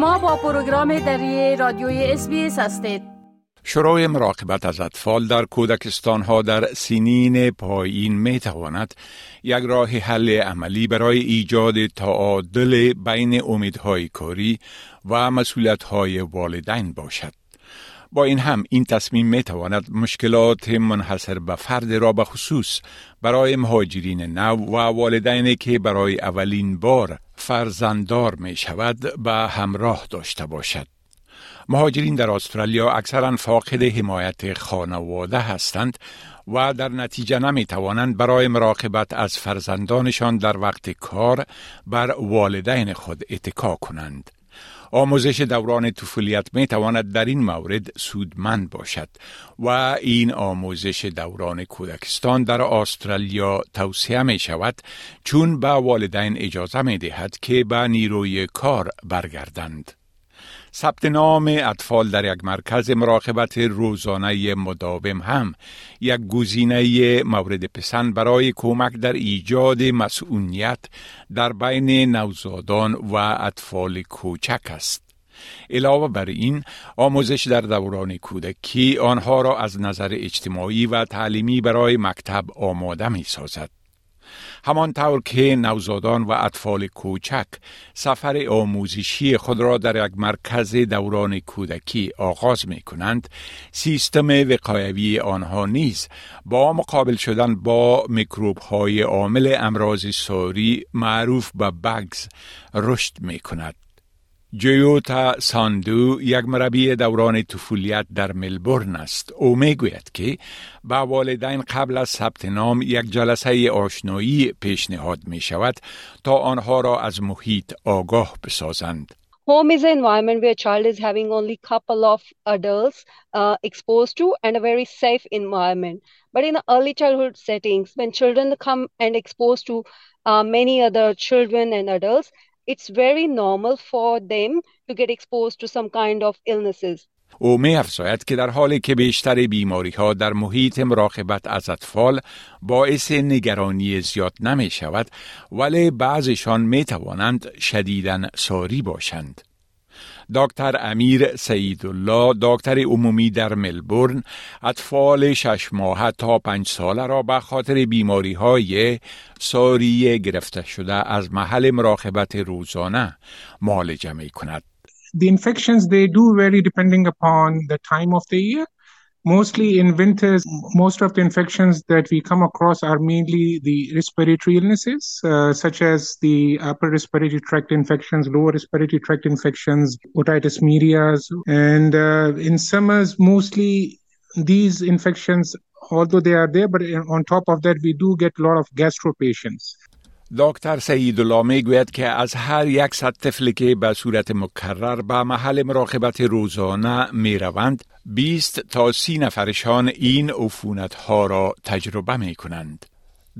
شما با پروگرام دری رادیوی SBS هستید شروع مراقبت از اطفال در کودکستان ها در سنین پایین می تواند یک راه حل عملی برای ایجاد تعادل بین امیدهای کاری و مسئولیت های والدین باشد. با این هم این تصمیم می تواند مشکلات منحصر به فرد را به خصوص برای مهاجرین نو و والدینی که برای اولین بار فرزنددار می شود به همراه داشته باشد. مهاجرین در استرالیا اکثرا فاقد حمایت خانواده هستند و در نتیجه نمی توانند برای مراقبت از فرزندانشان در وقت کار بر والدین خود اتکا کنند. آموزش دوران طفولیت می تواند در این مورد سودمند باشد و این آموزش دوران کودکستان در استرالیا توصیه می شود چون به والدین اجازه می دهد که به نیروی کار برگردند. ثبت نام اطفال در یک مرکز مراقبت روزانه مداوم هم یک گزینه مورد پسند برای کمک در ایجاد مسئولیت در بین نوزادان و اطفال کوچک است. علاوه بر این آموزش در دوران کودکی آنها را از نظر اجتماعی و تعلیمی برای مکتب آماده می سازد. همانطور که نوزادان و اطفال کوچک سفر آموزشی خود را در یک مرکز دوران کودکی آغاز می کنند سیستم وقایوی آنها نیز با مقابل شدن با میکروب های عامل امراض ساری معروف به بگز رشد می کند جیوتا ساندو یک مربی دوران طفولیت در ملبورن است او می‌گوید که با والدین قبل از ثبت نام یک جلسه آشنایی پیشنهاد می شود تا آنها را از محیط آگاه بسازند Home is an environment where a child is having only couple of adults uh, exposed to and a very safe environment. But in the early childhood settings, when children come and exposed to uh, many other children and adults, it's very normal for them to get exposed to some kind of illnesses. او می افزاید که در حالی که بیشتر بیماری ها در محیط مراقبت از اطفال باعث نگرانی زیاد نمی شود ولی بعضشان می توانند شدیدن ساری باشند. دکتر امیر سیدالله دکتر عمومی در ملبورن اطفال شش ماه تا پنج ساله را به خاطر بیماری های ساری گرفته شده از محل مراقبت روزانه معالجه می کند. The infections they do vary depending upon the time of the year. Mostly in winters, most of the infections that we come across are mainly the respiratory illnesses, uh, such as the upper respiratory tract infections, lower respiratory tract infections, otitis media. And uh, in summers, mostly these infections, although they are there, but on top of that, we do get a lot of gastro patients. دکتر سیدالله می گوید که از هر یک صد طفلی که به صورت مکرر به محل مراقبت روزانه می روند 20 تا 30 نفرشان این عفونت ها را تجربه می کنند.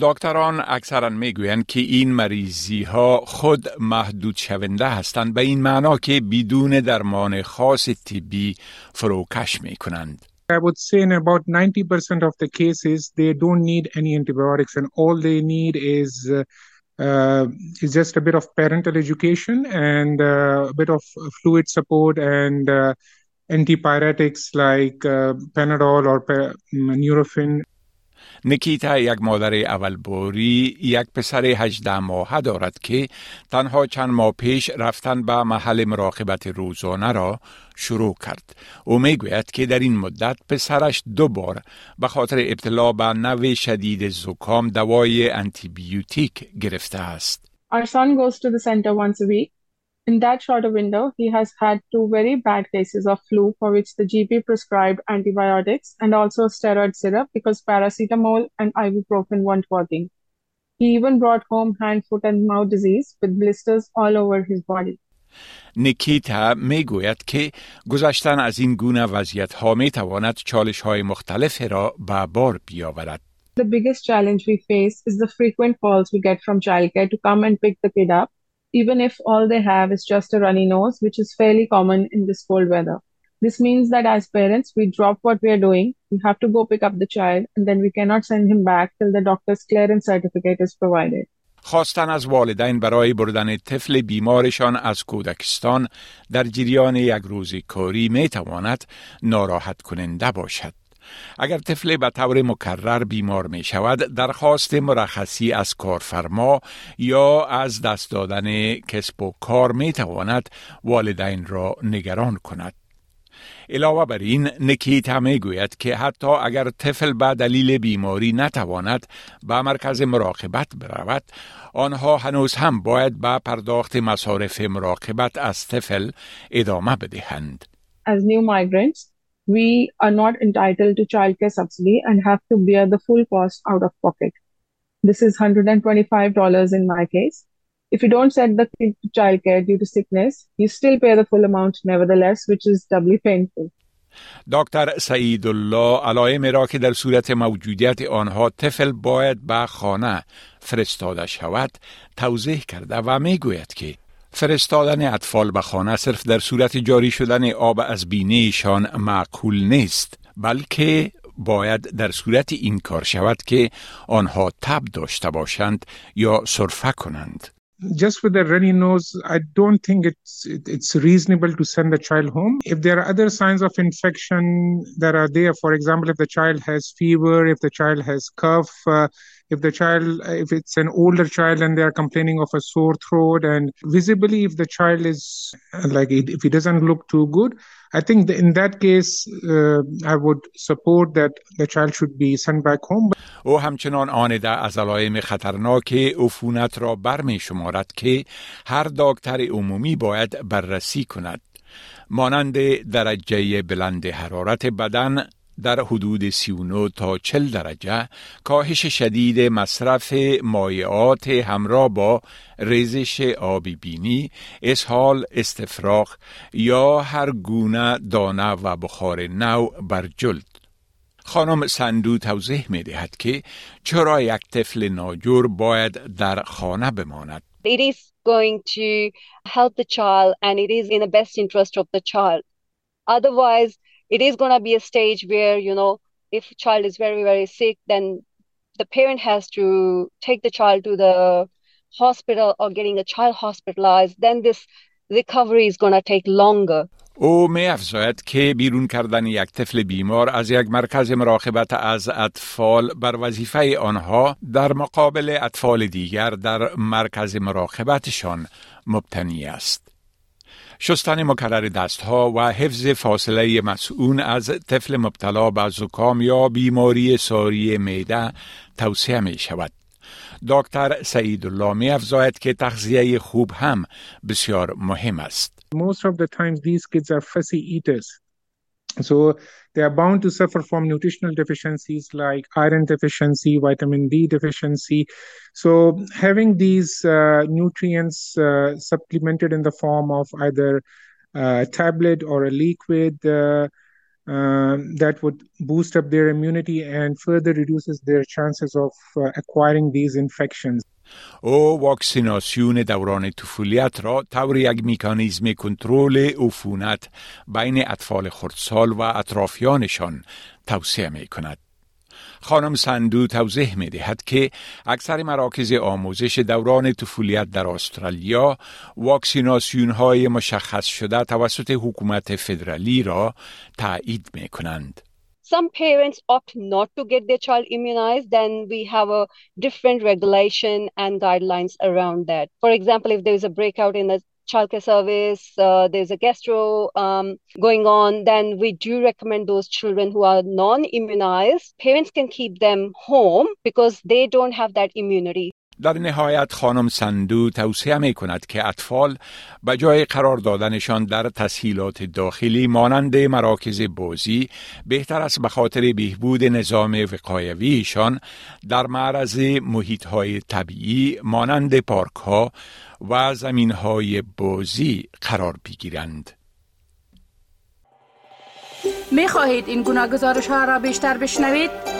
دکتران اکثرا می گویند که این مریضی ها خود محدود شونده هستند به این معنا که بدون درمان خاص طبی فروکش می کنند. I would say in about 90% of the cases, they don't need any antibiotics and all they need is uh, uh, just a bit of parental education and uh, a bit of fluid support and uh, antipyretics like uh, Panadol or Nurofen. نیکیتا یک مادر اول بوری یک پسر هجده ماهه دارد که تنها چند ماه پیش رفتن به محل مراقبت روزانه را شروع کرد. او می‌گوید که در این مدت پسرش دو بار به خاطر ابتلا به نوع شدید زکام دوای انتیبیوتیک گرفته است. Our son goes to the center once a week. In that shorter window, he has had two very bad cases of flu for which the GP prescribed antibiotics and also steroid syrup because paracetamol and ibuprofen weren't working. He even brought home hand, foot, and mouth disease with blisters all over his body. نیکیتا می گوید که گذشتن از این گونه وضعیت ها می تواند چالش های مختلف را به بار بیاورد. The biggest challenge we face is the frequent calls we get from childcare to come and pick the kid up even if all they have is just a runny nose, which is fairly common in this cold weather. This means that as parents, we drop what we are doing, we have to go pick up the child, and then we cannot send him back till the doctor's clearance certificate is provided. خواستن از والدین برای بردن طفل بیمارشان از کودکستان در جریان یک روز کاری می تواند ناراحت کننده باشد. اگر طفل به طور مکرر بیمار می شود درخواست مرخصی از کارفرما یا از دست دادن کسب و کار می تواند والدین را نگران کند علاوه بر این نکیتا می گوید که حتی اگر طفل به دلیل بیماری نتواند به مرکز مراقبت برود آنها هنوز هم باید به پرداخت مصارف مراقبت از طفل ادامه بدهند. As new migrants, we are not entitled to childcare subsidy and have to bear the full cost out of pocket. This is $125 in my case. If you don't send the kid to childcare due to sickness, you still pay the full amount nevertheless, which is doubly painful. دکتر سعید الله علائم را که در صورت موجودیت آنها طفل باید به خانه فرستاده شود توضیح کرده و می گوید که فرستادن اطفال به خانه صرف در صورت جاری شدن آب از بینیشان معقول نیست بلکه باید در صورت این کار شود که آنها تب داشته باشند یا سرفه کنند. just with a runny nose, I don't think it's it's reasonable to send the child home. If there are other signs of infection that are there, for example, if the child has fever, if the child has cough, uh, if the child, if it's an older child and they are complaining of a sore throat, and visibly if the child is like if he doesn't look too good, I think in that case, uh, I would support that the child should be sent back home. او همچنان آنده از علائم خطرناک عفونت را برمی شمارد که هر دکتر عمومی باید بررسی کند. مانند درجه بلند حرارت بدن در حدود 39 تا 40 درجه کاهش شدید مصرف مایعات همراه با ریزش آبی بینی، اسهال، استفراغ یا هر گونه دانه و بخار نو بر جلد. خانم سندو توضیح می دهد که چرا یک طفل ناجور باید در خانه بماند. It is going to help the child and it is in the best interest of the child. Otherwise, it is going to be a stage where you know if child is very very sick then the parent has to take the child to the hospital or getting a child hospitalized then this recovery is going to take longer او می افزاید که بیرون کردن یک طفل بیمار از یک مرکز مراقبت از اطفال بر وظیفه آنها در مقابل اطفال دیگر در مرکز مراقبتشان مبتنی است. شستن مکرر دستها و حفظ فاصله مسئول از طفل مبتلا به زکام یا بیماری ساری میده توصیه می شود. دکتر سعید الله می افزاید که تغذیه خوب هم بسیار مهم است. Most of the times these kids are fussy eaters. So they are bound to suffer from nutritional deficiencies like iron deficiency, vitamin D deficiency. So having these uh, nutrients uh, supplemented in the form of either a tablet or a liquid uh, um, that would boost up their immunity and further reduces their chances of uh, acquiring these infections. او واکسیناسیون دوران طفولیت را طور یک میکانیزم کنترل عفونت بین اطفال خردسال و اطرافیانشان توصیه می کند. خانم سندو توضیح می دهد که اکثر مراکز آموزش دوران طفولیت در استرالیا واکسیناسیون های مشخص شده توسط حکومت فدرالی را تایید می کنند. Some parents opt not to get their child immunized, then we have a different regulation and guidelines around that. For example, if there is a breakout in the childcare service, uh, there's a gastro um, going on, then we do recommend those children who are non immunized. Parents can keep them home because they don't have that immunity. در نهایت خانم سندو توصیه می کند که اطفال به جای قرار دادنشان در تسهیلات داخلی مانند مراکز بازی بهتر است به خاطر بهبود نظام وقایویشان در معرض محیط های طبیعی مانند پارک ها و زمین های بازی قرار بگیرند. می خواهید این گناه گزارش ها را بیشتر بشنوید؟